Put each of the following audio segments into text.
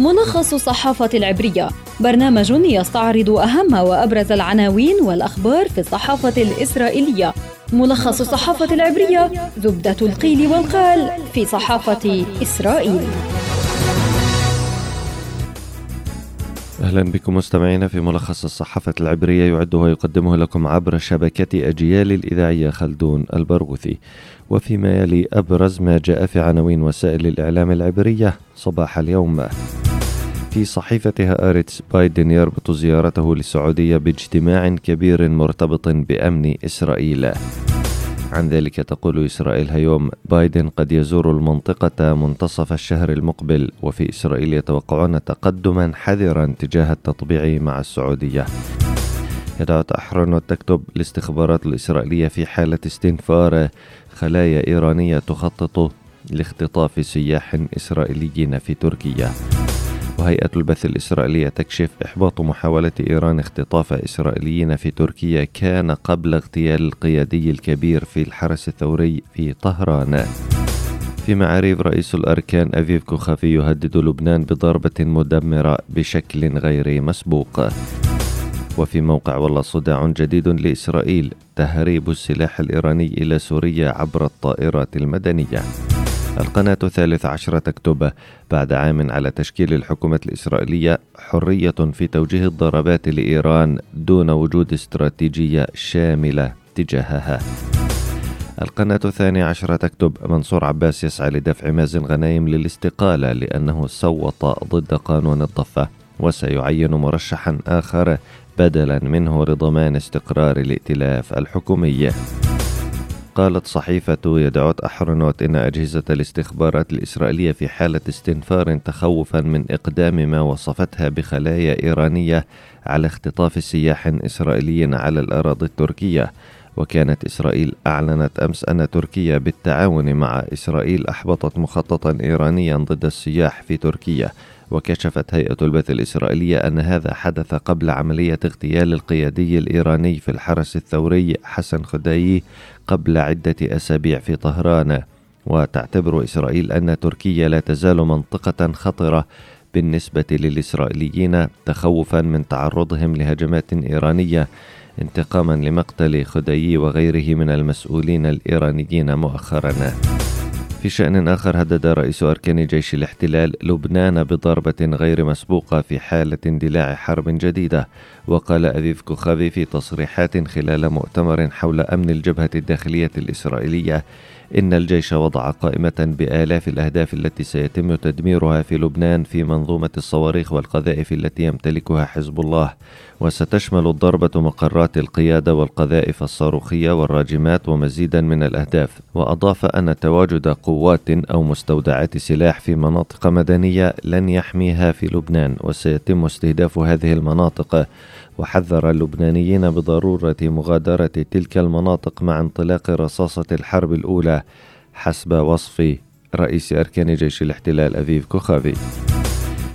ملخص الصحافة العبرية. برنامج يستعرض أهم وأبرز العناوين والأخبار في الصحافة الإسرائيلية. ملخص الصحافة العبرية زبدة القيل والقال في صحافة إسرائيل. أهلا بكم مستمعينا في ملخص الصحافة العبرية يعد ويقدمه لكم عبر شبكة أجيال الإذاعية خلدون البرغوثي. وفيما يلي أبرز ما جاء في عناوين وسائل الإعلام العبرية صباح اليوم. في صحيفتها آريتس بايدن يربط زيارته للسعودية باجتماع كبير مرتبط بأمن إسرائيل. عن ذلك تقول إسرائيل هيوم بايدن قد يزور المنطقة منتصف الشهر المقبل وفي إسرائيل يتوقعون تقدما حذرا تجاه التطبيع مع السعودية. يدعوت أحرنوت تكتب الاستخبارات الإسرائيلية في حالة استنفار خلايا إيرانية تخطط لاختطاف سياح إسرائيليين في تركيا. وهيئة البث الإسرائيلية تكشف إحباط محاولة إيران اختطاف إسرائيليين في تركيا كان قبل اغتيال القيادي الكبير في الحرس الثوري في طهران. في معاريف رئيس الأركان أفيف كوخافي يهدد لبنان بضربة مدمرة بشكل غير مسبوق. وفي موقع والله صداع جديد لإسرائيل تهريب السلاح الإيراني إلى سوريا عبر الطائرات المدنية. القناة الثالث عشرة تكتب بعد عام على تشكيل الحكومة الإسرائيلية حرية في توجيه الضربات لإيران دون وجود استراتيجية شاملة تجاهها. القناة الثانية عشرة تكتب منصور عباس يسعى لدفع مازن غنايم للاستقالة لأنه صوت ضد قانون الضفة وسيعين مرشحا آخر بدلا منه لضمان استقرار الائتلاف الحكومي. قالت صحيفة يدعوت أحرنوت إن أجهزة الاستخبارات الإسرائيلية في حالة استنفار تخوفا من إقدام ما وصفتها بخلايا إيرانية على اختطاف سياح إسرائيلي على الأراضي التركية. وكانت إسرائيل أعلنت أمس أن تركيا بالتعاون مع إسرائيل أحبطت مخططا إيرانيا ضد السياح في تركيا وكشفت هيئة البث الإسرائيلية أن هذا حدث قبل عملية اغتيال القيادي الإيراني في الحرس الثوري حسن خدايي قبل عدة أسابيع في طهران. وتعتبر إسرائيل أن تركيا لا تزال منطقة خطرة بالنسبة للإسرائيليين تخوفا من تعرضهم لهجمات إيرانية انتقاما لمقتل خديي وغيره من المسؤولين الإيرانيين مؤخرا. في شأن آخر هدد رئيس أركان جيش الاحتلال لبنان بضربة غير مسبوقة في حالة اندلاع حرب جديدة. وقال أبيف كوخافي في تصريحات خلال مؤتمر حول أمن الجبهة الداخلية الإسرائيلية إن الجيش وضع قائمة بآلاف الأهداف التي سيتم تدميرها في لبنان في منظومة الصواريخ والقذائف التي يمتلكها حزب الله. وستشمل الضربة مقرات القيادة والقذائف الصاروخية والراجمات ومزيدا من الأهداف وأضاف أن تواجد قوات أو مستودعات سلاح في مناطق مدنية لن يحميها في لبنان وسيتم استهداف هذه المناطق وحذر اللبنانيين بضرورة مغادرة تلك المناطق مع انطلاق رصاصة الحرب الأولى حسب وصف رئيس أركان جيش الاحتلال أفيف كوخافي.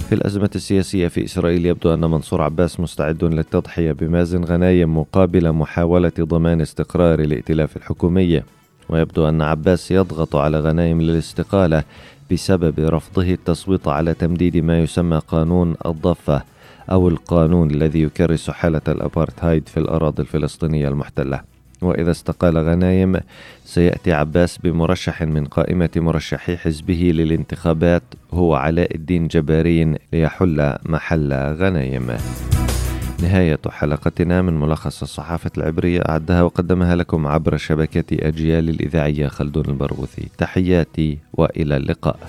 في الأزمة السياسية في إسرائيل يبدو أن منصور عباس مستعد للتضحية بمازن غنايم مقابل محاولة ضمان استقرار الائتلاف الحكومي. ويبدو أن عباس يضغط على غنايم للاستقالة بسبب رفضه التصويت على تمديد ما يسمى قانون الضفة أو القانون الذي يكرس حالة الأبارتهايد في الأراضي الفلسطينية المحتلة. وإذا استقال غنايم سيأتي عباس بمرشح من قائمة مرشحي حزبه للانتخابات هو علاء الدين جبارين ليحل محل غنايم. نهاية حلقتنا من ملخص الصحافة العبرية أعدها وقدمها لكم عبر شبكة أجيال الإذاعية خلدون البرغوثي. تحياتي وإلى اللقاء.